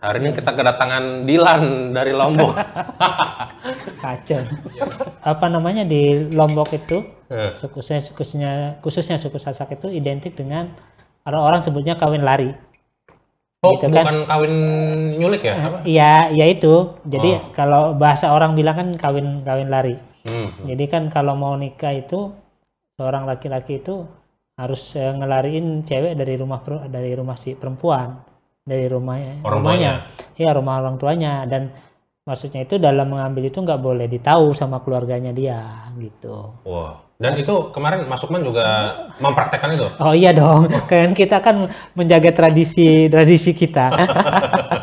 Hari ini kita kedatangan Dilan dari Lombok. Kacau. Apa namanya di Lombok itu Eh, khususnya khususnya khususnya suku Sasak itu identik dengan orang-orang sebutnya kawin lari. Oh, Gitu kan? bukan kawin nyulik ya? Apa? Iya, ya itu. Jadi Oh. kalau bahasa orang bilang kan kawin kawin lari. Hmm. Jadi kan kalau mau nikah itu seorang laki-laki itu harus eh, ngelariin cewek dari rumah dari rumah si perempuan, dari rumahnya, Orang rumahnya, iya rumah orang tuanya dan maksudnya itu dalam mengambil itu nggak boleh ditahu sama keluarganya dia gitu. Wah. Dan itu kemarin Mas Sukman juga mempraktekkan itu. Oh iya dong, kan kita kan menjaga tradisi tradisi kita.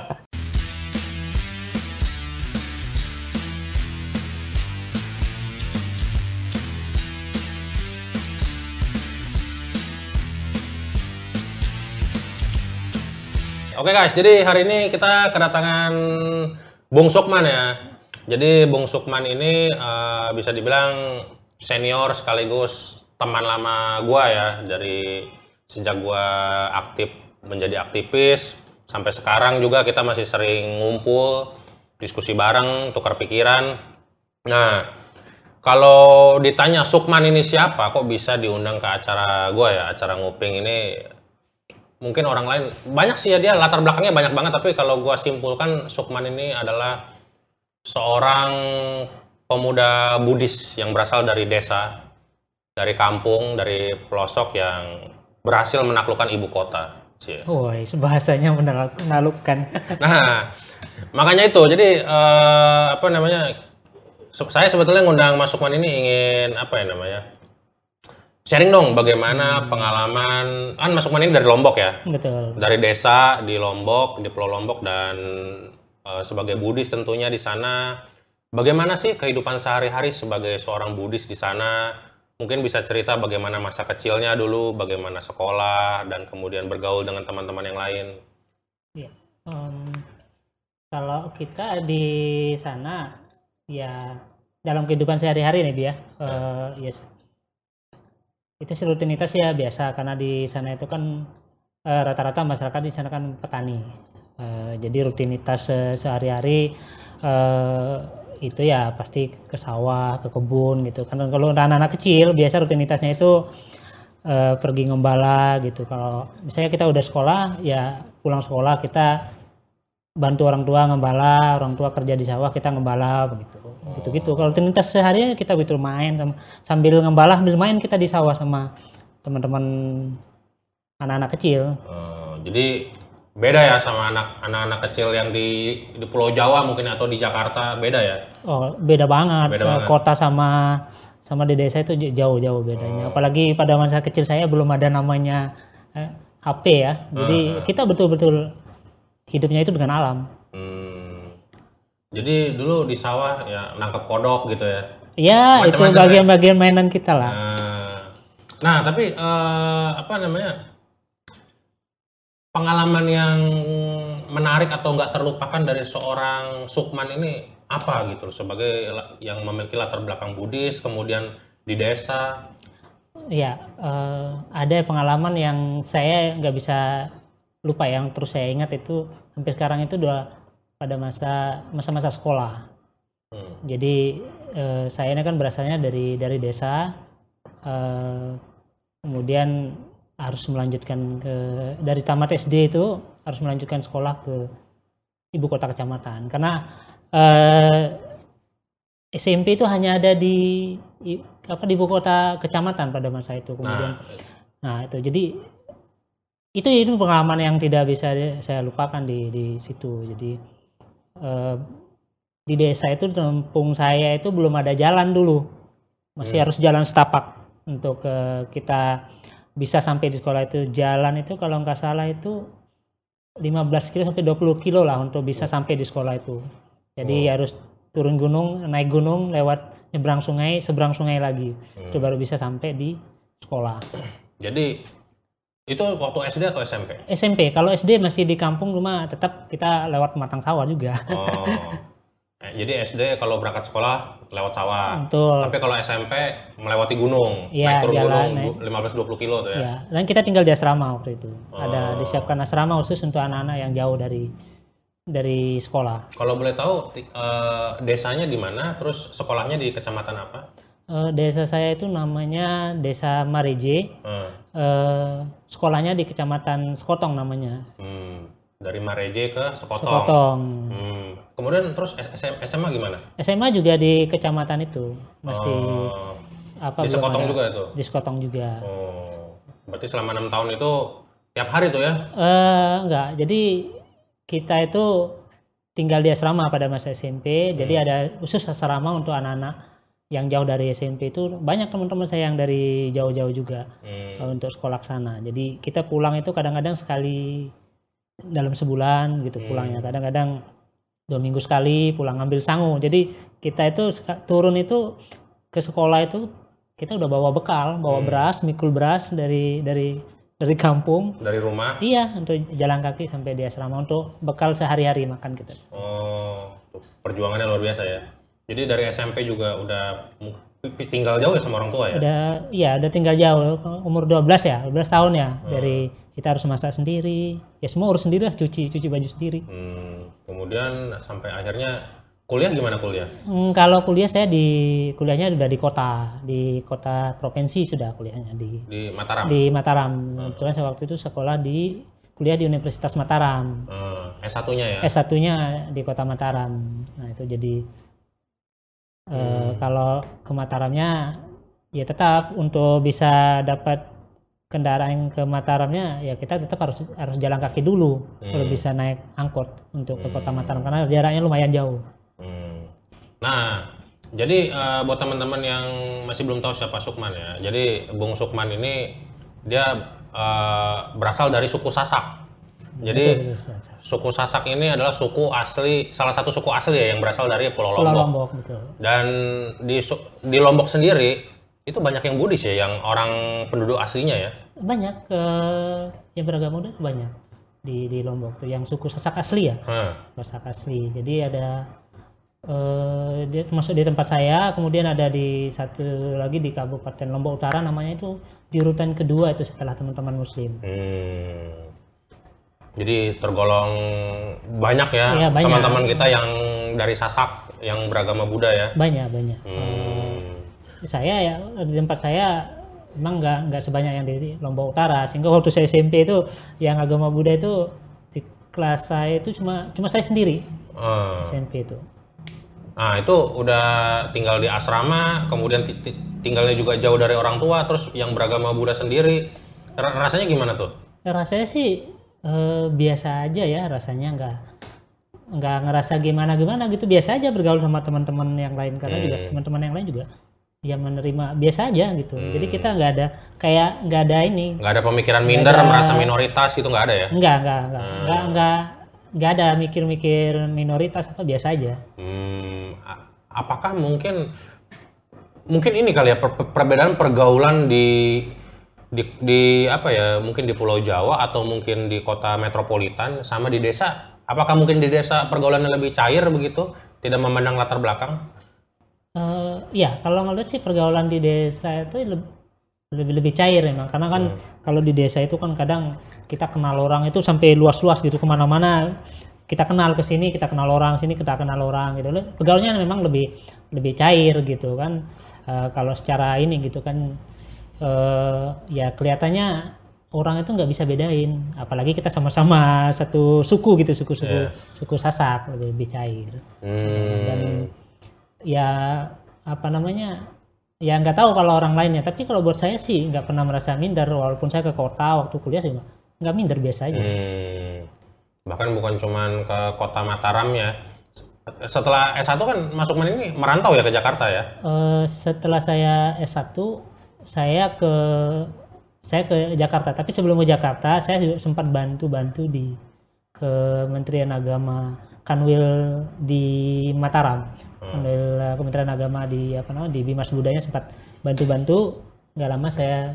Oke guys, jadi hari ini kita kedatangan Bung Sukman ya. Jadi Bung Sukman ini eh, bisa dibilang senior sekaligus teman lama gua ya dari sejak gua aktif menjadi aktivis sampai sekarang juga kita masih sering ngumpul diskusi bareng tukar pikiran. Nah, kalau ditanya Sukman ini siapa, kok bisa diundang ke acara gua ya, acara nguping ini mungkin orang lain banyak sih ya dia latar belakangnya banyak banget tapi kalau gua simpulkan Sukman ini adalah seorang pemuda Buddhis yang berasal dari desa dari kampung dari pelosok yang berhasil menaklukkan ibu kota Cie. Woi, bahasanya menaklukkan. Nah, makanya itu. Jadi eh, apa namanya? Saya sebetulnya ngundang Mas Sukman ini ingin apa ya namanya? Sharing dong bagaimana pengalaman kan Mas Sukman ini dari Lombok ya. Betul. Dari desa di Lombok, di Pulau Lombok dan eh, sebagai Buddhis tentunya di sana. Bagaimana sih kehidupan sehari-hari sebagai seorang Buddhis di sana? Mungkin bisa cerita bagaimana masa kecilnya dulu, bagaimana sekolah dan kemudian bergaul dengan teman-teman yang lain. Em, kalau kita di sana ya dalam kehidupan sehari-hari nih Bi ya, eh, ya itu rutinitas ya biasa karena di sana itu kan eh, rata-rata masyarakat di sana kan petani, Eh, jadi rutinitas se- sehari-hari eh, itu ya pasti ke sawah, ke kebun gitu. Karena kalau anak-anak kecil biasa rutinitasnya itu eh, pergi ngembala gitu. Kalau misalnya kita udah sekolah, ya pulang sekolah kita bantu orang tua ngembala, orang tua kerja di sawah kita ngembala begitu. Gitu-gitu. Kalau rutinitas sehari kita begitu main sam- sambil ngembala sambil main kita di sawah sama teman-teman anak-anak kecil. Eh, jadi beda ya sama anak anak-anak kecil yang di di Pulau Jawa mungkin atau di Jakarta beda ya. Oh, beda banget. Beda banget. Kota sama sama di desa itu jauh-jauh bedanya. Apalagi pada masa kecil saya belum ada namanya eh, HP ya. Jadi kita betul-betul hidupnya itu dengan alam. Hmm. Jadi dulu di sawah ya nangkep kodok gitu ya. Ya, itu ya? bagian-bagian mainan kita lah. Nah, nah tapi eh, apa namanya pengalaman yang menarik atau nggak terlupakan dari seorang Sukman ini apa gitu sebagai yang memiliki latar belakang Buddhis kemudian di desa. Ya, eh, ada pengalaman yang saya nggak bisa lupa yang terus saya ingat itu sampai sekarang itu udah pada masa masa-masa sekolah. Hmm. Jadi eh, saya ini kan berasalnya dari dari desa, eh, kemudian harus melanjutkan ke dari tamat SD itu harus melanjutkan sekolah ke ibu kota kecamatan karena eh, SMP itu hanya ada di apa di ibu kota kecamatan pada masa itu kemudian Nah, Nah, itu jadi itu itu pengalaman yang tidak bisa saya lupakan di di situ. Jadi eh, di desa itu kampung saya itu belum ada jalan dulu. Masih Hmm. harus jalan setapak untuk eh, kita bisa sampai di sekolah itu. Jalan itu kalau nggak salah itu 15 kilo sampai 20 kilo lah untuk bisa sampai di sekolah itu. Jadi Oh. harus turun gunung, naik gunung, lewat nyebrang sungai, seberang sungai lagi. Hmm. Itu baru bisa sampai di sekolah. Jadi itu waktu SD atau SMP? SMP kalau SD masih di kampung rumah tetap kita lewat matang sawah juga Oh. Eh, jadi SD kalau berangkat sekolah lewat sawah. betul Tapi kalau SMP melewati gunung, Iya, naik turun jalan, gunung naik. du- 15-20 kilo tuh ya. ya dan kita tinggal di asrama waktu itu ada Oh. disiapkan asrama khusus untuk anak-anak yang jauh dari dari sekolah. Kalau boleh tahu eh, desanya di mana, terus sekolahnya di kecamatan apa? Eh, desa saya itu namanya Desa Mareje. Hmm. Eh, sekolahnya di Kecamatan Sekotong namanya. Hmm. Dari Mareje ke Sekotong. Sekotong. Hmm. Kemudian terus SM SMA gimana? SMA juga di kecamatan itu. Masih Oh, apa di Sekotong ada. juga itu. Di Sekotong juga. Oh, berarti selama enam tahun itu tiap hari tuh ya? Eh enggak, jadi kita itu tinggal di asrama pada masa SMP. Jadi Hmm. ada khusus asrama untuk anak-anak yang jauh dari SMP itu banyak teman-teman saya yang dari jauh-jauh juga Hmm. eh, untuk sekolah sana. Jadi kita pulang itu kadang-kadang sekali dalam sebulan gitu Hmm. pulangnya. Kadang-kadang dua minggu sekali pulang ngambil sangu. Jadi kita itu turun itu ke sekolah itu kita udah bawa bekal, bawa Hmm. beras, mikul beras dari dari dari kampung. Dari rumah? Iya, untuk jalan kaki sampai di asrama untuk bekal sehari-hari makan kita. Oh, perjuangannya luar biasa ya. Jadi dari SMP juga udah tinggal jauh ya sama orang tua ya? Udah, iya, udah tinggal jauh, umur 12 ya, 12 tahun ya. Hmm. Dari kita harus masak sendiri, ya semua urus sendiri lah, cuci cuci baju sendiri. Hmm, kemudian sampai akhirnya kuliah gimana kuliah? Hmm, kalau kuliah saya di kuliahnya udah di kota, di kota provinsi sudah kuliahnya di Di Mataram? di Mataram. Kebetulan saya waktu itu sekolah di kuliah di Universitas Mataram. Hmm, S1-nya ya? S1-nya di kota Mataram. Nah, itu jadi eh, Hmm. kalau ke Mataramnya ya tetap untuk bisa dapat kendaraan ke Mataramnya ya kita tetap harus harus jalan kaki dulu kalau Hmm. bisa naik angkot untuk ke kota Hmm. Mataram karena jaraknya lumayan jauh. Hmm. Nah, jadi eh, buat teman-teman yang masih belum tahu siapa Sukman ya, jadi Bung Sukman ini dia eh, berasal dari suku Sasak. Jadi Betul, betul, betul. suku Sasak ini adalah suku asli, salah satu suku asli ya yang berasal dari Pulau Pulau Lombok. Lombok betul. Dan di di Lombok sendiri itu banyak yang Buddhis ya, yang orang penduduk aslinya ya. Banyak eh, yang beragama Buddha banyak di di Lombok tuh yang suku Sasak asli ya. Hmm. Sasak asli. Jadi ada eh dia termasuk di tempat saya, kemudian ada di satu lagi di Kabupaten Lombok Utara namanya itu di urutan kedua itu setelah teman-teman Muslim. Hmm. Jadi tergolong banyak ya Iya, teman-teman kita yang dari Sasak yang beragama Buddha ya. Banyak banyak. Hmm. Saya ya di tempat saya memang nggak nggak sebanyak yang di Lombok Utara. Sehingga waktu saya SMP itu yang agama Buddha itu di kelas saya itu cuma cuma saya sendiri Hmm. SMP itu. Nah itu udah tinggal di asrama, kemudian ti- ti- tinggalnya juga jauh dari orang tua, terus yang beragama Buddha sendiri, ra- rasanya gimana tuh? Ya, rasanya sih eh, biasa aja ya rasanya nggak nggak ngerasa gimana gimana gitu biasa aja bergaul sama teman-teman yang lain karena juga Hmm. teman-teman yang lain juga ya menerima biasa aja gitu jadi Hmm. kita nggak ada kayak nggak ada ini Nggak ada pemikiran minder, ada. merasa minoritas gitu nggak ada ya? nggak nggak nggak Hmm. nggak nggak nggak ada mikir-mikir minoritas apa biasa aja Hmm, apakah mungkin mungkin ini kali ya per- perbedaan pergaulan di di di apa ya mungkin di Pulau Jawa atau mungkin di kota metropolitan sama di desa. Apakah mungkin di desa pergaulannya lebih cair begitu? Tidak memandang latar belakang? Eh, ya kalau ngeliat sih pergaulan di desa itu leb- lebih lebih cair memang karena kan Hmm. kalau di desa itu kan kadang kita kenal orang itu sampai luas-luas gitu ke mana-mana. Kita kenal ke sini kita kenal orang sini kita kenal orang gitu. Pergaulannya memang lebih lebih cair gitu kan. Eh, kalau secara ini gitu kan eh, ya kelihatannya orang itu nggak bisa bedain. Apalagi kita sama-sama satu suku gitu suku-suku Iya. suku Sasak lebih lebih cair. Dan hmm, ya apa namanya ya nggak tahu kalau orang lainnya. Tapi kalau buat saya sih nggak pernah merasa minder walaupun saya ke kota waktu kuliah juga nggak minder biasa aja. Hmm. bahkan bukan cuman ke kota Mataram ya. Setelah S1 kan masuk ini? Merantau ya ke Jakarta ya? Eh, setelah saya S1 saya ke saya ke Jakarta. Tapi sebelum ke Jakarta saya juga sempat bantu-bantu di Kementerian Agama Kanwil di Mataram. Kanwil eh, Kementerian Agama di apa namanya di Bimas Budaya sempat bantu-bantu. Nggak lama saya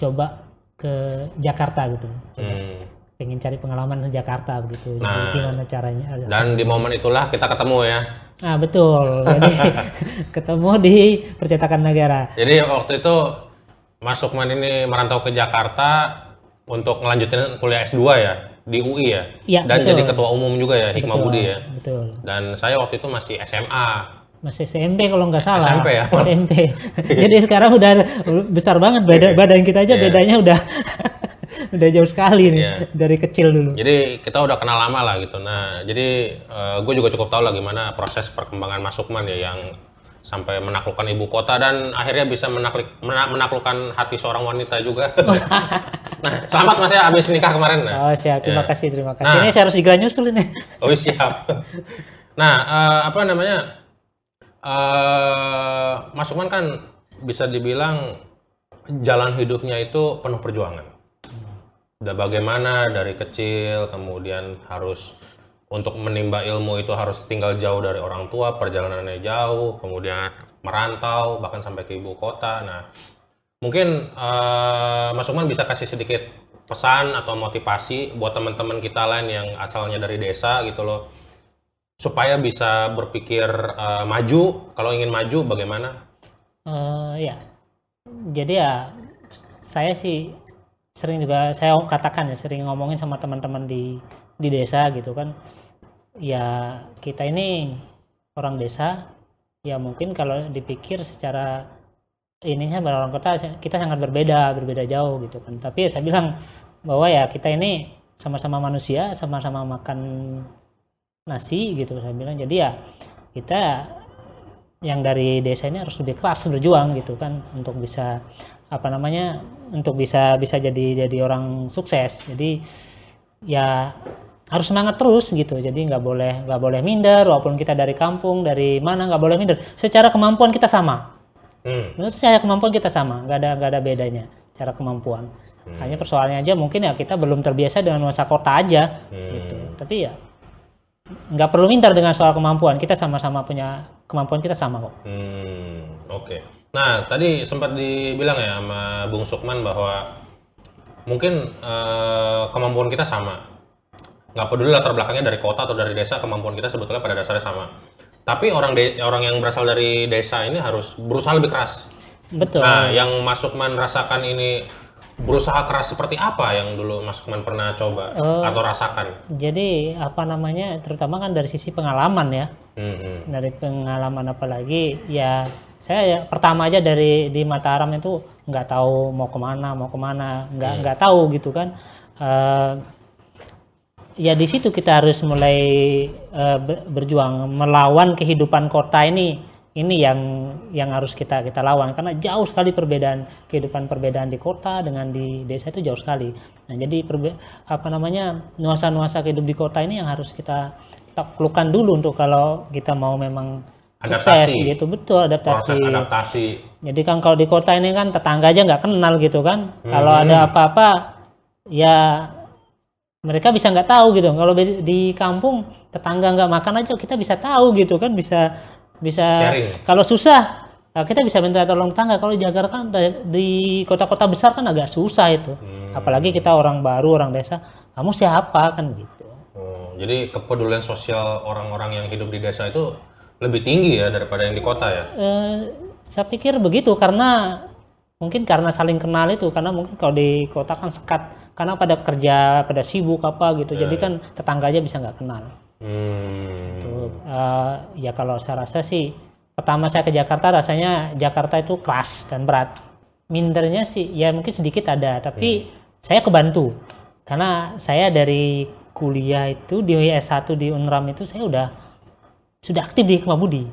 coba ke Jakarta gitu. Hmm. pengen cari pengalaman ke Jakarta begitu. Jadi Nah, gimana caranya? Dan di momen itulah kita ketemu ya. Nah betul jadi ketemu di percetakan negara Jadi waktu itu Mas Sukman ini merantau ke Jakarta untuk ngelanjutin kuliah S2 ya di UI ya. Iya, Dan betul. jadi ketua umum juga ya Hikmah Betul, Budi ya. Betul. Dan saya waktu itu masih SMA. Masih SMP kalau nggak salah. SMP ya? SMP. Jadi sekarang udah besar banget badan badan kita aja Iya. bedanya udah udah jauh sekali nih Iya. dari kecil dulu. Jadi kita udah kenal lama lah gitu. Nah, jadi gue juga cukup tahu lah gimana proses perkembangan Masukman ya yang sampai menaklukkan ibu kota dan akhirnya bisa menaklik, mena- menaklukkan hati seorang wanita juga. nah, selamat Mas ya habis nikah kemarin. Nah. Oh siap, terima Iya. kasih, terima kasih. Nah. Ini saya harus segera nyusul ini. Oh siap. Nah, eh, apa namanya? eh Masukman kan bisa dibilang jalan hidupnya itu penuh perjuangan. Udah bagaimana dari kecil, kemudian harus untuk menimba ilmu itu harus tinggal jauh dari orang tua, perjalanannya jauh, kemudian merantau bahkan sampai ke ibu kota. Nah, mungkin eh Mas Ukman bisa kasih sedikit pesan atau motivasi buat teman-teman kita lain yang asalnya dari desa gitu loh supaya bisa berpikir eh, maju. Kalau ingin maju bagaimana? Eh, ya, jadi ya saya sih sering juga saya katakan ya sering ngomongin sama teman-teman di di desa gitu kan. Ya kita ini orang desa, ya mungkin kalau dipikir secara ininya orang kota kita sangat berbeda, berbeda jauh gitu kan. Tapi ya saya bilang bahwa ya kita ini sama-sama manusia, sama-sama makan nasi gitu saya bilang. Jadi ya kita yang dari desa ini harus lebih keras berjuang gitu kan untuk bisa apa namanya untuk bisa bisa jadi jadi orang sukses. Jadi ya harus semangat terus gitu. Jadi nggak boleh nggak boleh minder walaupun kita dari kampung dari mana nggak boleh minder. Secara kemampuan kita sama. Hmm. menurut saya kemampuan kita sama nggak ada nggak ada bedanya cara kemampuan. Hanya persoalannya aja mungkin ya kita belum terbiasa dengan nuansa kota aja gitu. Hmm. tapi ya nggak perlu minder dengan soal kemampuan. Kita sama-sama punya kemampuan kita sama kok. Hmm, oke. Nah, tadi sempat dibilang ya sama Bung Sukman bahwa mungkin eh, kemampuan kita sama. Nggak peduli latar belakangnya dari kota atau dari desa, kemampuan kita sebetulnya pada dasarnya sama. Tapi orang de- orang yang berasal dari desa ini harus berusaha lebih keras. betul Nah, yang Mas Sukman rasakan ini berusaha keras seperti apa yang dulu Mas Sukman pernah coba Eh. atau rasakan? jadi apa namanya terutama kan dari sisi pengalaman ya Hmm, hmm. dari pengalaman apalagi ya saya ya, pertama aja dari di Mataram itu nggak tahu mau ke mana mau ke mana nggak Hmm. nggak tahu gitu kan. Eh, ya di situ kita harus mulai be- berjuang melawan kehidupan kota ini ini yang yang harus kita kita lawan. Karena jauh sekali perbedaan kehidupan perbedaan di kota dengan di desa itu jauh sekali. Nah jadi perbe- apa namanya nuansa-nuansa kehidupan di kota ini yang harus kita taklukkan dulu untuk kalau kita mau memang sukses Adaptasi. gitu betul adaptasi Proses adaptasi. jadi kan kalau di kota ini kan tetangga aja nggak kenal gitu kan. Kalau Hmm. ada apa-apa ya mereka bisa nggak tahu gitu. Kalau di kampung tetangga nggak makan aja kita bisa tahu gitu kan bisa bisa Sharing. kalau susah nah, kita bisa minta tolong tetangga. Kalau di Jakarta kan di kota-kota besar kan agak susah itu. Hmm. Apalagi kita orang baru orang desa. Kamu siapa kan gitu. Oh, jadi kepedulian sosial orang-orang yang hidup di desa itu lebih tinggi ya daripada yang di kota ya? Eh, saya pikir begitu karena mungkin karena saling kenal itu karena mungkin kalau di kota kan sekat karena pada kerja pada sibuk apa gitu jadi kan tetangga aja bisa nggak kenal. Hmm. Tuh, eh, ya kalau saya rasa sih pertama saya ke Jakarta rasanya Jakarta itu keras dan berat. Mindernya sih ya mungkin sedikit ada tapi saya kebantu. Karena saya dari kuliah itu di S1 di Unram itu saya udah sudah aktif di Hikmah Budi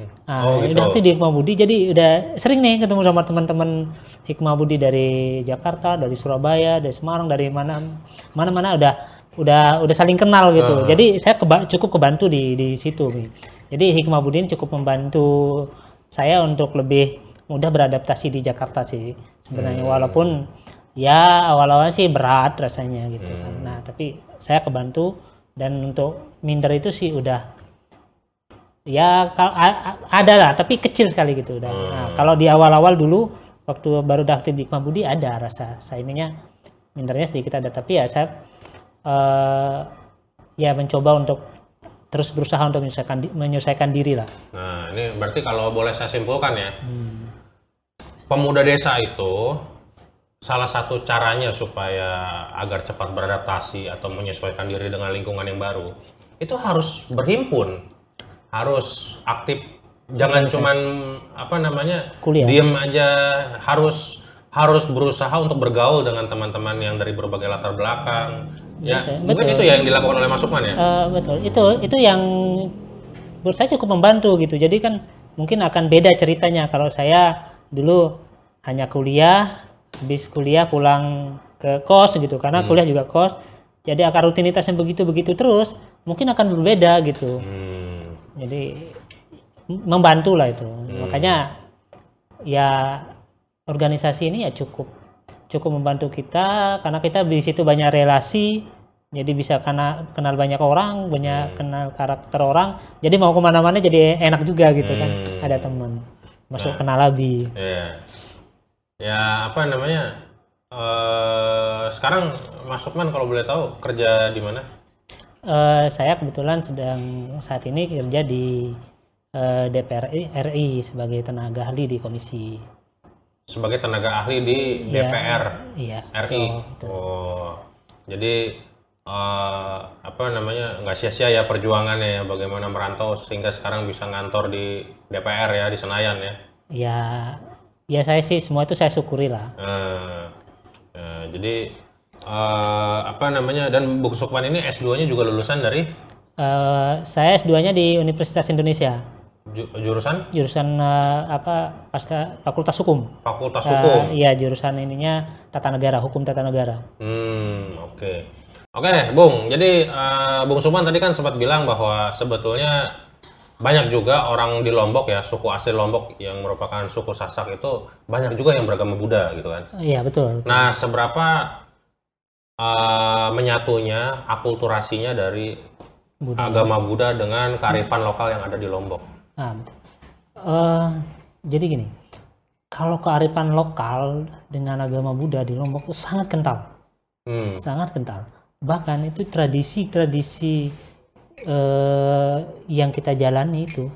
Nah, Oh, gitu. udah aktif di Hikmah Budi, jadi udah sering nih ketemu sama teman-teman Hikmah Budi dari Jakarta, dari Surabaya, dari Semarang, dari mana mana-mana udah udah udah saling kenal gitu. Jadi saya keba- cukup kebantu di di situ. Jadi Hikmah Budi ini cukup membantu saya untuk lebih mudah beradaptasi di Jakarta sih sebenarnya walaupun ya awal-awal sih berat rasanya gitu kan. Nah, tapi saya kebantu dan untuk minder itu sih udah ya kal- a- a- ada lah tapi kecil sekali gitu udah. Nah, kalau di awal-awal dulu waktu baru aktif di Hikmah Budi ada rasa saya ininya mindernya sedikit ada. Tapi ya saya eh, ya mencoba untuk terus berusaha untuk menyelesaikan menyelesaikan diri lah. Nah, ini berarti kalau boleh saya simpulkan ya, pemuda desa itu salah satu caranya supaya agar cepat beradaptasi atau menyesuaikan diri dengan lingkungan yang baru itu harus berhimpun, harus aktif. Jangan cuman apa namanya Kuliah. diem aja, harus harus berusaha untuk bergaul dengan teman-teman yang dari berbagai latar belakang. Ya, Betul, mungkin betul. itu ya yang dilakukan oleh Mas Sukman ya. Eh, betul itu itu yang menurut saya cukup membantu gitu jadi kan mungkin akan beda ceritanya kalau saya dulu hanya kuliah habis kuliah pulang ke kos gitu karena kuliah juga kos jadi akar rutinitas yang begitu begitu terus mungkin akan berbeda gitu Hmm. Jadi membantu lah itu makanya ya organisasi ini ya cukup cukup membantu kita karena kita di situ banyak relasi jadi bisa kena kenal banyak orang banyak kenal karakter orang jadi mau ke mana-mana jadi enak juga gitu kan Hmm. ada teman masuk kenal lebih Iya. Ya apa namanya? eh sekarang Mas Sukman kalau boleh tahu kerja di mana? Eh, saya kebetulan sedang saat ini kerja di eh, DPR RI sebagai tenaga ahli di komisi Sebagai tenaga ahli di Iya. DPR iya RI. betul, betul. Oh, jadi eh apa namanya? nggak sia-sia ya perjuangannya ya bagaimana merantau sehingga sekarang bisa ngantor di DPR ya di Senayan ya. ya ya saya sih semua itu saya syukuri lah Eh, eh, jadi eh apa namanya? Dan Bung Sukman ini S2-nya juga lulusan dari Eh, saya S2-nya di Universitas Indonesia ju- jurusan jurusan eh, apa pasca Fakultas Hukum Fakultas Eh, Hukum. iya jurusan ininya tata negara hukum tata negara Hmm, oke. Oke, Bung. Jadi eh, Bung Suman tadi kan sempat bilang bahwa sebetulnya banyak juga orang di Lombok ya, suku asli Lombok yang merupakan suku Sasak itu banyak juga yang beragama Buddha gitu kan. iya betul Nah, seberapa eh, menyatunya akulturasinya dari Budaya. agama Buddha dengan kearifan lokal yang ada di Lombok? Ah, betul. Eh, jadi gini, kalau kearifan lokal dengan agama Buddha di Lombok itu sangat kental, Hmm, sangat kental. Bahkan itu tradisi-tradisi eh, yang kita jalani itu,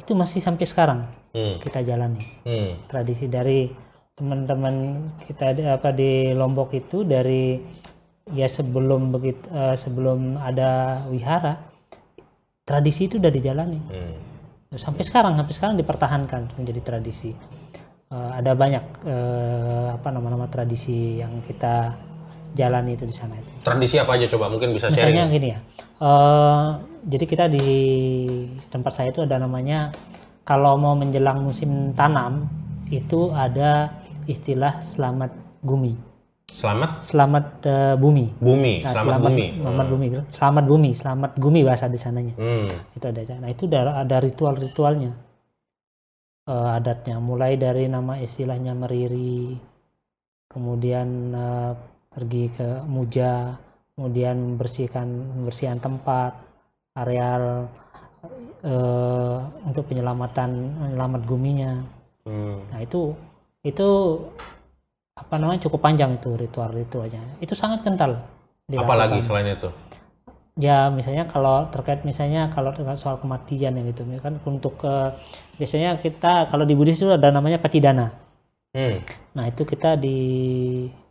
itu masih sampai sekarang hmm, kita jalani. hmm, Tradisi dari teman-teman kita di- apa di Lombok itu dari ya sebelum begitu eh, sebelum ada wihara, tradisi itu udah dijalani hmm. sampai sekarang sampai sekarang dipertahankan menjadi tradisi Eh, ada banyak eh, apa nama-nama tradisi yang kita jalani itu di sana itu Tradisi apa aja coba? Mungkin bisa misalnya sharing. gini ya eh, jadi kita di tempat saya itu ada namanya kalau mau menjelang musim tanam itu ada istilah selamat bumi. Selamat? Selamat eh, bumi. Bumi, Nah, selamat bumi. selamat bumi selamat bumi selamat bumi bahasa di sananya. Hmm. itu ada nah itu ada ada ritual-ritualnya. Eh, adatnya. Mulai dari nama istilahnya meriri kemudian eh, pergi ke muja kemudian membersihkan membersihkan tempat areal eh, untuk penyelamatan penyelamat guminya. Hmm. nah itu itu apa namanya cukup panjang itu ritual-ritualnya itu sangat kental dilakukan selain itu? ya misalnya kalau terkait misalnya kalau dengan soal kematian ya gitu kan untuk eh, biasanya kita kalau di Buddhis itu ada namanya patidana Hmm. nah itu kita di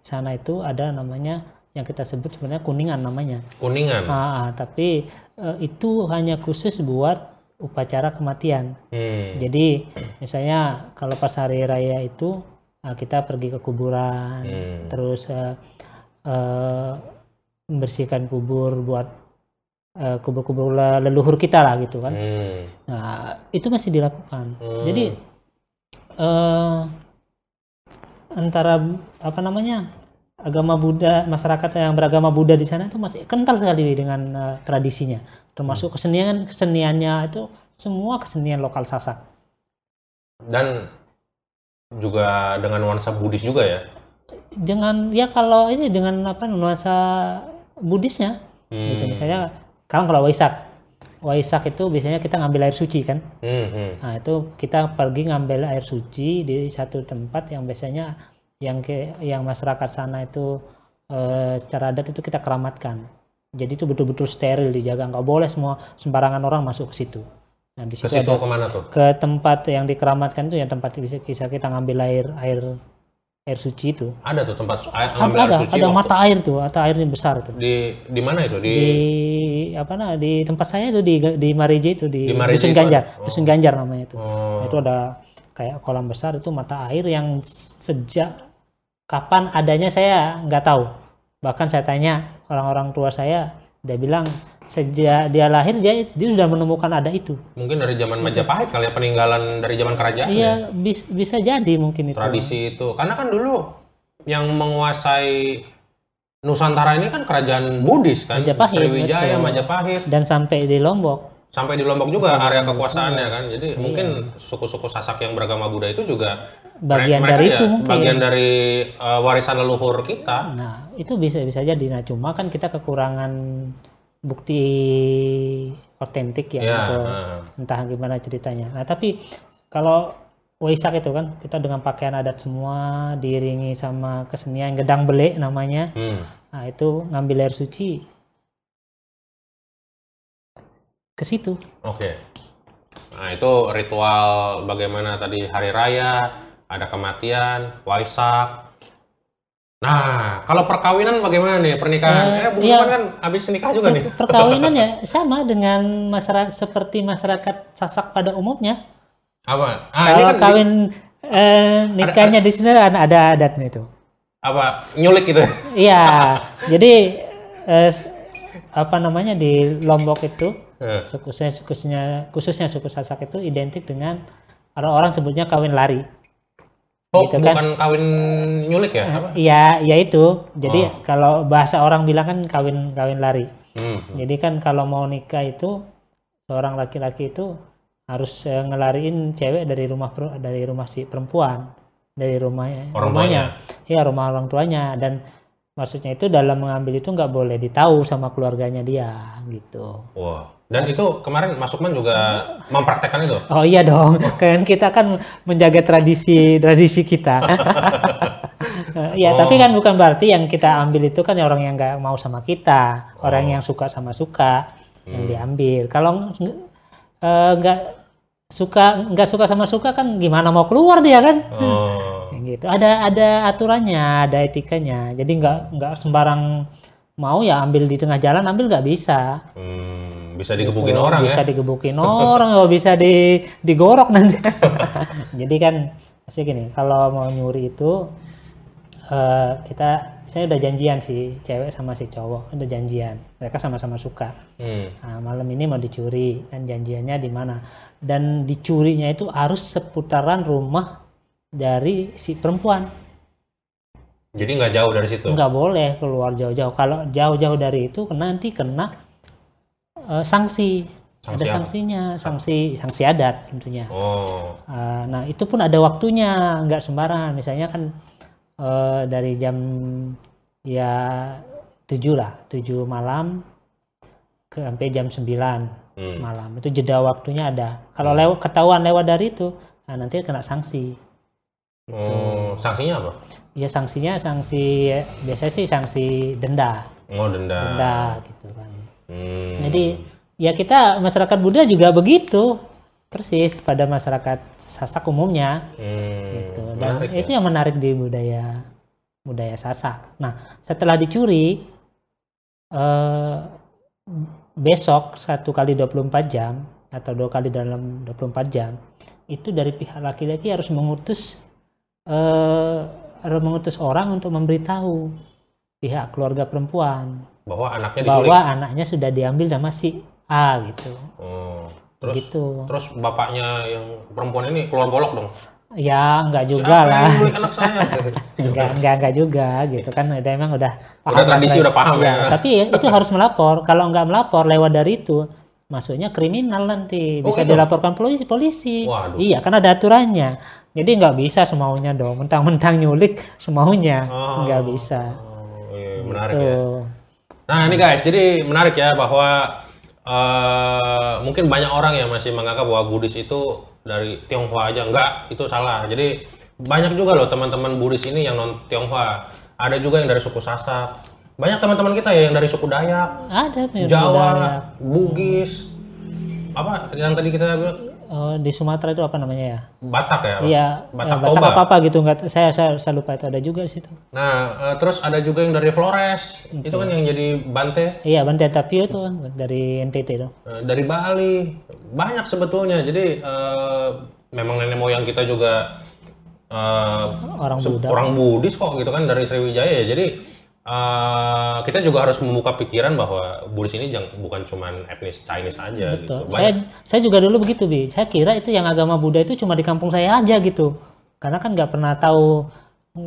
sana itu ada namanya yang kita sebut sebenarnya kuningan namanya Kuningan. Ah, ah, tapi eh, itu hanya khusus buat upacara kematian Hmm. jadi misalnya kalau pas hari raya itu ah, kita pergi ke kuburan Hmm. terus eh, eh, membersihkan kubur buat eh, kubur-kubur le- leluhur kita lah gitu kan. Hmm. Nah itu masih dilakukan. Hmm. Jadi eh, antara apa namanya agama Buddha masyarakat yang beragama Buddha di sana itu masih kental sekali dengan eh, tradisinya, termasuk kesenian keseniannya itu semua kesenian lokal Sasak. Dan juga dengan nuansa Buddhis juga ya. Dengan ya kalau ini dengan apa nuansa Buddhisnya Hmm. gitu misalnya sekarang kalau Waisak Waisak itu biasanya kita ngambil air suci kan Hmm, hmm. nah itu kita pergi ngambil air suci di satu tempat yang biasanya yang ke yang masyarakat sana itu eh, secara adat itu kita keramatkan jadi itu betul-betul steril dijaga nggak boleh semua sembarangan orang masuk ke situ nah di Ke situ situ ada ke mana tuh? ke tempat yang dikeramatkan itu yang tempat bisa, bisa kita ngambil air air air suci itu. Ada tuh tempat air, Ada, air ada, suci ada mata air tuh, mata airnya besar tuh. di di mana itu di, Di apa nah di tempat saya itu di di Marije itu di, Di Marije Dusun Ganjar, ada? Dusun Ganjar namanya itu. oh, Itu ada kayak kolam besar itu mata air yang sejak kapan adanya saya nggak tahu. Bahkan saya tanya orang-orang tua saya, dia bilang sejak dia lahir dia dia sudah menemukan ada itu. mungkin dari zaman Majapahit kali ya peninggalan dari zaman kerajaan ya, Iya, bis- bisa jadi mungkin itu. tradisi itu karena kan dulu yang menguasai Nusantara ini kan kerajaan Buddhis kan Majapahit, Sriwijaya betul. Majapahit Dan sampai di Lombok. sampai di Lombok juga area kekuasaannya kan jadi mungkin suku-suku Sasak yang beragama Buddha itu juga Bagian mereka dari ya itu mungkin. bagian dari uh, warisan leluhur kita Nah, itu bisa bisa jadi. Nah, cuma kan kita kekurangan bukti otentik ya, ya atau nah. entah gimana ceritanya. Nah, tapi kalau Waisak itu kan kita dengan pakaian adat semua diiringi sama kesenian gedang belek namanya. Hmm. Nah, itu ngambil air suci ke situ. Oke. Nah, itu ritual bagaimana tadi hari raya, ada kematian, waisak. Nah, kalau perkawinan bagaimana nih pernikahan? Eh, Eh, Bung iya. Kan habis nikah juga nih. Perkawinan ya sama dengan masyarakat seperti masyarakat Sasak pada umumnya. Apa? Ah, ini Kalau kan di- kawin eh, nikahnya di sini ada, ada adatnya itu. apa? Nyulik gitu. Iya, jadi eh, apa namanya di Lombok itu Eh, khususnya khususnya khususnya suku Sasak itu identik dengan orang-orang sebutnya kawin lari. Oh, Gitu kan. bukan kawin nyulik ya? Apa? Iya, iya itu. Jadi Oh. kalau bahasa orang bilang kan kawin kawin lari. Hmm. Jadi kan kalau mau nikah itu seorang laki-laki itu harus eh, ngelariin cewek dari rumah dari rumah si perempuan, dari rumahnya, Orang rumahnya, ya rumah orang tuanya dan maksudnya itu dalam mengambil itu nggak boleh ditahu sama keluarganya dia gitu. Wah. Dan itu kemarin Mas Sukman juga mempraktekkan itu. Oh iya dong, kan kita kan menjaga tradisi tradisi kita. Ya, Oh. tapi kan bukan berarti yang kita ambil itu kan orang yang nggak mau sama kita, orang Oh. yang suka sama suka yang Hmm. diambil. Kalau eh, nggak suka nggak suka sama suka kan gimana mau keluar dia kan? Oh. Kayak gitu. Ada ada aturannya, ada etikanya. Jadi nggak nggak sembarang mau ya ambil di tengah jalan ambil nggak bisa. Hmm, bisa digebukin Gitu. orang bisa ya. digebukin orang oh, bisa di digorok nanti jadi kan maksudnya gini kalau mau nyuri itu eh, kita saya udah janjian sih cewek sama si cowok udah janjian mereka sama-sama suka Hmm. nah, malam ini mau dicuri dan janjiannya di mana dan dicurinya itu harus seputaran rumah dari si perempuan Jadi nggak jauh dari situ. nggak boleh keluar jauh-jauh kalau jauh-jauh dari itu nanti kena eh, sanksi. Sanksi ada apa? sanksinya sanksi sanksi adat tentunya Oh. Eh, nah itu pun ada waktunya nggak sembarangan misalnya kan eh, dari jam ya 7 lah 7 malam ke sampai jam 9 Hmm. malam itu jeda waktunya ada kalau lewat ketahuan lewat dari itu nah nanti kena sanksi Oh, sanksinya apa? ya sanksinya sanksi biasanya sih sanksi denda Oh, denda. denda gitu kan. Hmm. Jadi ya kita masyarakat Buddha juga begitu persis pada masyarakat Sasak umumnya Hmm, gitu. Dan menarik itu ya. yang menarik di budaya budaya Sasak. Nah, setelah dicuri eh, besok satu kali 24 jam atau dua kali dalam 24 jam itu dari pihak laki-laki harus mengutus eh, harus mengutus orang untuk memberitahu pihak keluarga perempuan bahwa anaknya diculik. bahwa anaknya sudah diambil sama si A gitu. Oh. Terus gitu. terus bapaknya yang perempuan ini keluar golok dong. Ya enggak juga Siapa lah. yang anak saya? Enggak, enggak, enggak juga gitu kan. Itu emang udah Udah tradisi, udah paham Iya, ya. Tapi itu harus melapor. Kalau enggak melapor lewat dari itu, masuknya kriminal nanti. Oh, Bisa gitu? dilaporkan polisi. polisi. Waduh. Iya, kan ada aturannya. Jadi nggak bisa semaunya dong. Mentang-mentang nyulik semaunya. Oh. Nggak bisa. Oh, iya, menarik Tuh. ya. Nah ini guys, jadi menarik ya bahwa eh, mungkin banyak orang yang masih menganggap bahwa Buddhis itu dari Tionghoa aja. Enggak, itu salah. Jadi banyak juga loh teman-teman Buddhis ini yang non Tionghoa. Ada juga yang dari suku Sasak. Banyak teman-teman kita ya yang dari suku Dayak, Ada Jawa, budaya. Bugis. Apa yang tadi kita bilang? Eh, di Sumatera itu apa namanya ya? Batak ya? Iya, Batak eh, Batak Toba. apa apa gitu nggak? Saya, saya saya lupa itu ada juga di situ. Nah, eh, terus ada juga yang dari Flores. Itu kan yang jadi Bante Iya, Bante Tapio itu kan dari NTT itu. dari Bali. Banyak sebetulnya. Jadi eh, memang nenek moyang kita juga eh, Orang Buddha. orang Buddhis kok gitu kan dari Sriwijaya ya. Jadi eh, kita juga harus membuka pikiran bahwa Buddhis ini jangan bukan cuman etnis Chinese aja gitu. Saya saya juga dulu begitu bi. Saya kira itu yang agama Buddha itu cuma di kampung saya aja gitu. Karena kan nggak pernah tahu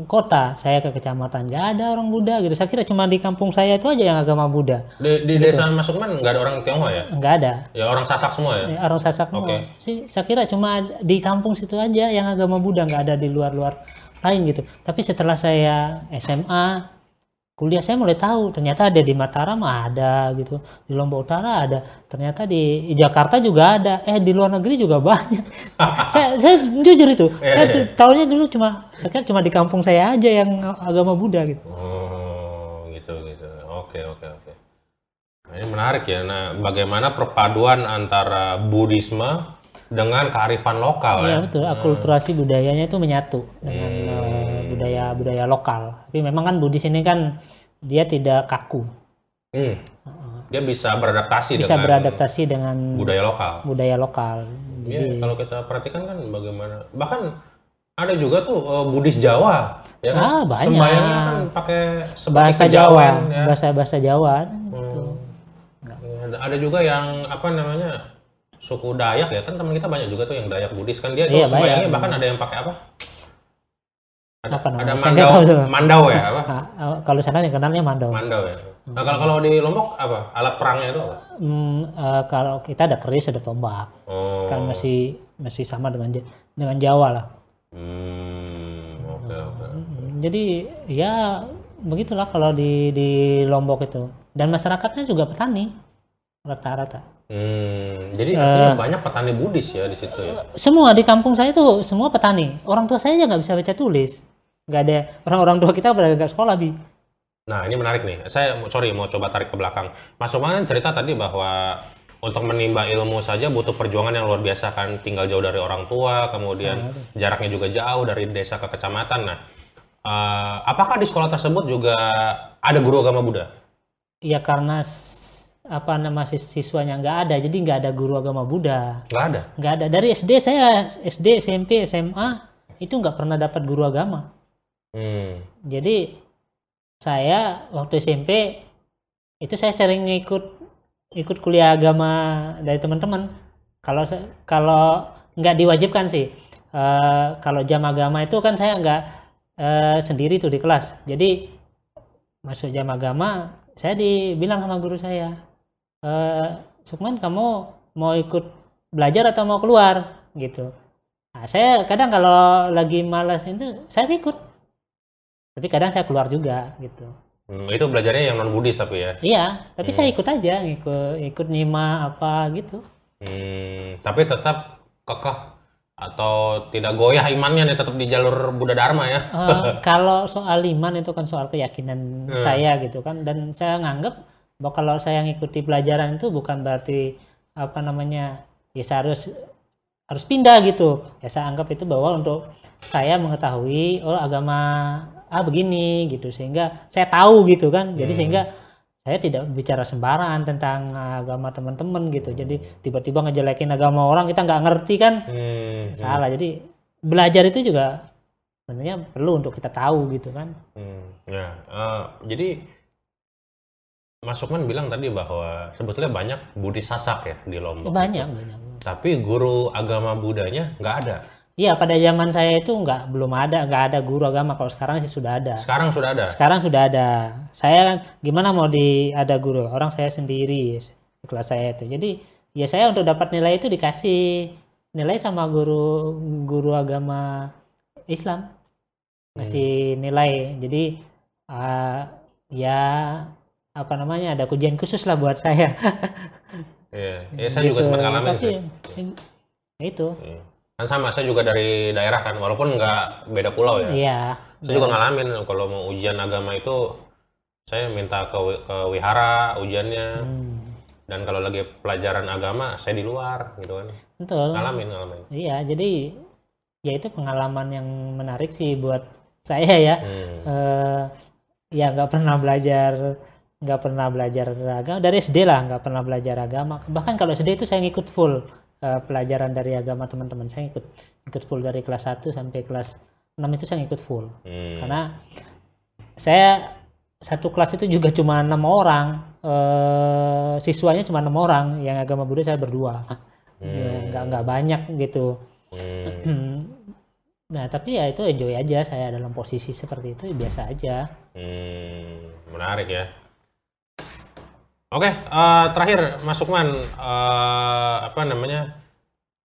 kota. Saya ke kecamatan nggak ada orang Buddha gitu. Saya kira cuma di kampung saya itu aja yang agama Buddha. Di, di desa Masukman nggak ada orang Tionghoa ya? Nggak ada. Ya orang Sasak semua ya? Ya, orang Sasak Oke. semua. Sih, saya kira cuma di kampung situ aja yang agama Buddha nggak ada di luar-luar lain gitu. Tapi setelah saya SMA, kuliah saya mulai tahu ternyata ada di Mataram ada gitu, di Lombok Utara ada, ternyata di Jakarta juga ada, eh di luar negeri juga banyak. saya, saya jujur itu, Iya, saya tahunya dulu cuma, saya kira cuma di kampung saya aja yang agama Buddha gitu. Oh, gitu gitu. Oke, oke, oke. Nah, ini menarik ya. Nah, bagaimana perpaduan antara Buddhisme dengan kearifan lokal ya? Iya betul, akulturasi budayanya itu menyatu dengan Hmm. eh, budaya budaya lokal. Tapi memang kan Buddhis ini kan dia tidak kaku, Hmm. Dia bisa beradaptasi bisa dengan beradaptasi dengan budaya lokal. budaya lokal. Iya, Jadi kalau kita perhatikan kan bagaimana. Bahkan ada juga tuh eh, Buddhis Jawa, ya kan? Ah, banyak. Sembayangnya kan pakai bahasa Jawa, kejawen, ya. bahasa bahasa Jawa. gitu. Hmm. Ada juga yang apa namanya suku Dayak ya kan teman kita banyak juga tuh yang Dayak Buddhis kan dia Iya, tuh sembayangnya banyak. bahkan ada yang pakai apa? Ada, Apa namanya? ada mandau, mandau ya apa? Nah, eh, kalau sana yang kenalnya mandau. Mandau ya. Nah kalau kalau di Lombok apa? Alat perangnya itu apa? Hmm, eh, kalau kita ada keris, ada tombak, Oh. kan masih masih sama dengan dengan Jawa lah. Hmm, oke oke. Hmm, Jadi ya begitulah kalau di di Lombok itu. Dan masyarakatnya juga petani rata-rata. Hmm, jadi artinya banyak petani Buddhis ya di situ ya. Semua di kampung saya itu semua petani. Orang tua saya aja nggak bisa baca tulis. Nggak ada orang-orang tua kita pada nggak sekolah bi. Nah ini menarik nih. Saya sorry mau coba tarik ke belakang. Mas Umar kan cerita tadi bahwa untuk menimba ilmu saja butuh perjuangan yang luar biasa kan. Tinggal jauh dari orang tua, kemudian jaraknya juga jauh dari desa ke kecamatan. Nah, eh, apakah di sekolah tersebut juga ada guru agama Buddha? Ya karena apa nama sis- siswanya nggak ada, jadi nggak ada guru agama Buddha. Nggak ada. Nggak ada. Dari SD saya SD, SMP, SMA itu nggak pernah dapat guru agama. Hmm. Jadi saya waktu SMP itu saya sering ikut ikut kuliah agama dari teman-teman. Kalau kalau nggak diwajibkan sih. Eh, kalau jam agama itu kan saya nggak eh, sendiri tuh di kelas. Jadi masuk jam agama saya dibilang sama guru saya, eh, Sukman kamu mau ikut belajar atau mau keluar gitu. Nah, saya kadang kalau lagi malas itu saya ikut tapi kadang saya keluar juga gitu Hmm, itu belajarnya yang non Buddhis tapi ya. iya tapi Hmm. saya ikut aja ikut ikut nyimak apa gitu Hmm, tapi tetap kekeh atau tidak goyah imannya nih tetap di jalur Buddha Dharma ya. Eh, kalau soal iman itu kan soal keyakinan Hmm. saya gitu kan dan saya nganggap bahwa kalau saya ngikuti pelajaran itu bukan berarti apa namanya ya saya harus harus pindah gitu. Ya saya anggap itu bahwa untuk saya mengetahui oh agama ah begini gitu sehingga saya tahu gitu kan. Jadi Hmm. sehingga saya tidak bicara sembarangan tentang agama teman-teman gitu. Jadi tiba-tiba ngejelekin agama orang kita nggak ngerti kan. Hmm, salah. Jadi belajar itu juga sebenarnya perlu untuk kita tahu gitu kan. Hmm, ya, eh, jadi Mas Sukman bilang tadi bahwa sebetulnya banyak Buddhis Sasak ya di Lombok. Ya, banyak banyak. Tapi guru agama Budanya nggak ada. iya pada zaman saya itu nggak belum ada nggak ada guru agama. Kalau sekarang sih sudah ada. Sekarang sudah ada. sekarang sudah ada. Saya kan gimana mau di ada guru? Orang saya sendiri di kelas saya itu. Jadi ya saya untuk dapat nilai itu dikasih nilai sama guru guru agama Islam. Kasih nilai. Jadi ah, ya apa namanya ada ujian khusus lah buat saya Iya, ya, saya juga Gitu. sempat ngalamin Tapi, sih. ya itu Iya. Kan sama, saya juga dari daerah kan, walaupun nggak beda pulau ya. iya Saya juga ngalamin kalau mau ujian agama itu, saya minta ke, ke wihara ujiannya. Hmm. dan kalau lagi pelajaran agama saya di luar gitu kan betul ngalamin ngalamin iya jadi ya itu pengalaman yang menarik sih buat saya ya Hmm. eh ya nggak pernah belajar nggak pernah belajar agama dari SD lah nggak pernah belajar agama bahkan kalau SD itu saya ngikut full eh, pelajaran dari agama teman-teman saya ikut ikut full dari kelas 1 sampai kelas 6 itu saya ikut full Hmm. karena saya satu kelas itu juga cuma enam orang eh, siswanya cuma enam orang yang agama Buddha saya berdua Hmm. nggak nggak banyak gitu Hmm. Hmm. Nah, tapi ya itu enjoy aja saya dalam posisi seperti itu ya biasa aja. Hmm, menarik ya. Oke, eh, terakhir Mas Sukman, eh, apa namanya?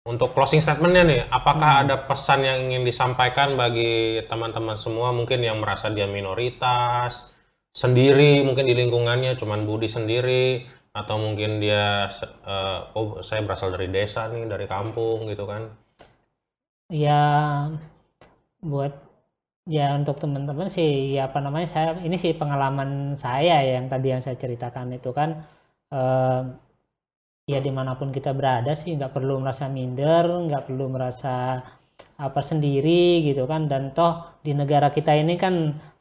Untuk closing statementnya nih, apakah ada pesan yang ingin disampaikan bagi teman-teman semua mungkin yang merasa dia minoritas, sendiri mungkin di lingkungannya cuman Budi sendiri, atau mungkin dia eh, oh saya berasal dari desa nih, dari kampung gitu kan? Ya buat ya untuk teman-teman sih ya apa namanya saya ini sih pengalaman saya yang tadi yang saya ceritakan itu kan eh, ya di mana pun kita berada sih nggak perlu merasa minder, nggak perlu merasa apa sendiri gitu kan. Dan toh di negara kita ini kan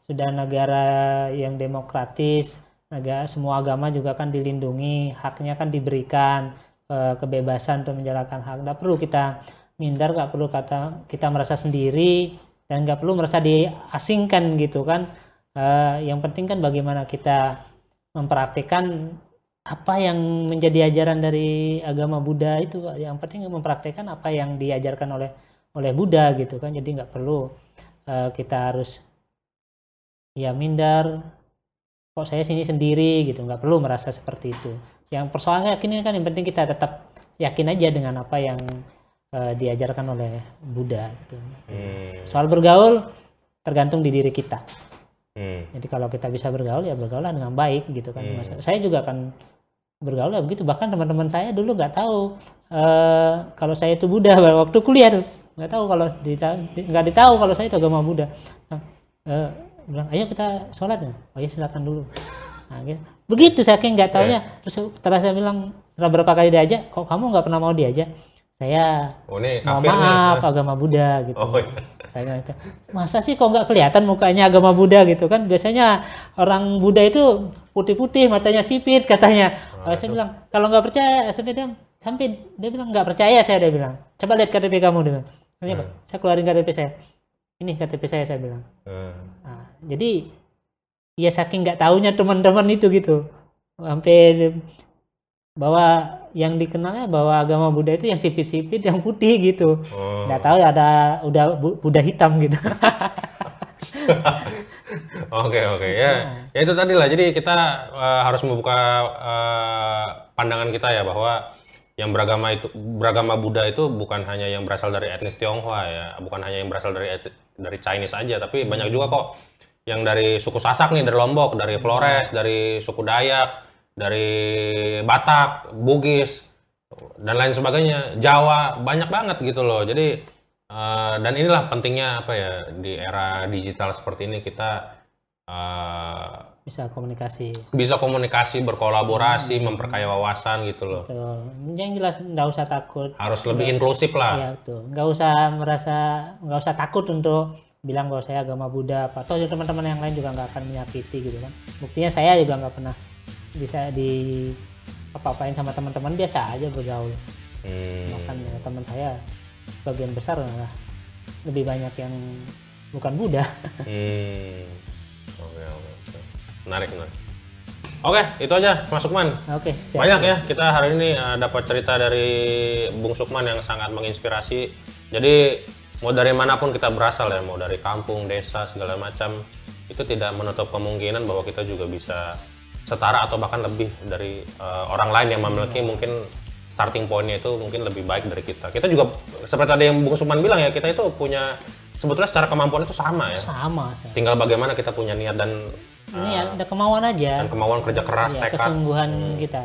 sudah negara yang demokratis negara semua agama juga kan dilindungi haknya kan diberikan eh, kebebasan untuk menjalankan hak. Nggak perlu kita minder nggak perlu kata kita merasa sendiri dan nggak perlu merasa diasingkan gitu kan. Eh, yang penting kan bagaimana kita mempraktikkan apa yang menjadi ajaran dari agama Buddha itu yang penting mempraktikkan apa yang diajarkan oleh oleh Buddha gitu kan. Jadi nggak perlu eh, kita harus ya minder kok saya sini sendiri? gitu. Nggak perlu merasa seperti itu. Yang persoalannya yakin kan yang penting kita tetap yakin aja dengan apa yang eh, diajarkan oleh Buddha gitu. Hmm. soal bergaul tergantung di diri kita Hmm. jadi kalau kita bisa bergaul ya bergaul dengan baik gitu kan. Hmm. Saya juga akan bergaul ya begitu. Bahkan teman-teman saya dulu nggak tahu eh, kalau saya itu Buddha waktu kuliah tuh nggak tahu kalau dita- di- nggak ditahu kalau saya itu agama Buddha. Nah, eh, bilang ayo kita sholat ya. Oh ya silakan dulu. Nah, gitu. Begitu saking nggak taunya. Terus setelah saya bilang setelah berapa kali diajak, kok kamu nggak pernah mau diajak? Saya Oh ini mau kafir nih. maaf agama Buddha gitu. Oh iya. Saya kata, masa sih kok nggak kelihatan mukanya agama Buddha gitu kan? Biasanya orang Buddha itu putih-putih, matanya sipit katanya. Oh, saya bilang kalau nggak percaya, saya bilang sampai dia bilang nggak percaya saya dia bilang. Coba lihat KTP kamu dia bilang. Apa? Saya keluarin KTP saya. Ini KTP saya saya bilang. Hmm. Nah, jadi ya saking nggak taunya teman-teman itu gitu sampai bahwa yang dikenalnya bahwa agama Buddha itu yang sipit-sipit yang putih gitu. Oh. nggak tahu ada udah Bu- Buddha hitam gitu. Oke oke. Ya ya itu tadi lah. Jadi kita eh, harus membuka eh, pandangan kita ya bahwa yang beragama itu beragama Buddha itu bukan hanya yang berasal dari etnis Tionghoa ya. Bukan hanya yang berasal dari et- dari Chinese aja tapi banyak juga kok yang dari suku Sasak nih dari Lombok dari Flores dari suku Dayak dari Batak Bugis dan lain sebagainya Jawa banyak banget gitu loh. Jadi Eh, dan inilah pentingnya apa ya di era digital seperti ini kita eh, bisa komunikasi. bisa komunikasi, berkolaborasi, memperkaya wawasan gitu loh. Betul. yang jelas nggak usah takut. Harus lebih inklusif lah. ya betul. Nggak usah merasa nggak usah takut untuk bilang bahwa saya agama Buddha apa. Atau teman-teman yang lain juga nggak akan menyakiti gitu kan. Buktinya saya juga nggak pernah bisa di apa-apain sama teman-teman biasa aja bergaul Hmm. bahkan ya, teman saya bagian besar malah lebih banyak yang bukan Buddha Hmm. Oke oke. oke. Menarik menarik. Oke itu aja Mas Sukman. oke siap. Banyak ya kita hari ini eh, dapat cerita dari Bung Sukman yang sangat menginspirasi. Jadi mau dari mana pun kita berasal ya, mau dari kampung, desa segala macam, itu tidak menutup kemungkinan bahwa kita juga bisa setara atau bahkan lebih dari eh, orang lain yang memiliki mungkin starting pointnya itu mungkin lebih baik dari kita. Kita juga seperti tadi yang Bung Sukman bilang ya, kita itu punya sebetulnya secara kemampuan itu sama ya. sama saya. Tinggal bagaimana kita punya niat dan ini ya ada kemauan aja dan kemauan kerja keras, ya, tekad. kesungguhan kita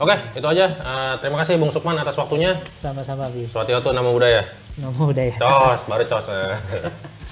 Oke, itu aja. Eh, terima kasih Bung Sukman atas waktunya. sama-sama bi Suatu nama budaya. nggak mudah ya Cos, baru cos. eh.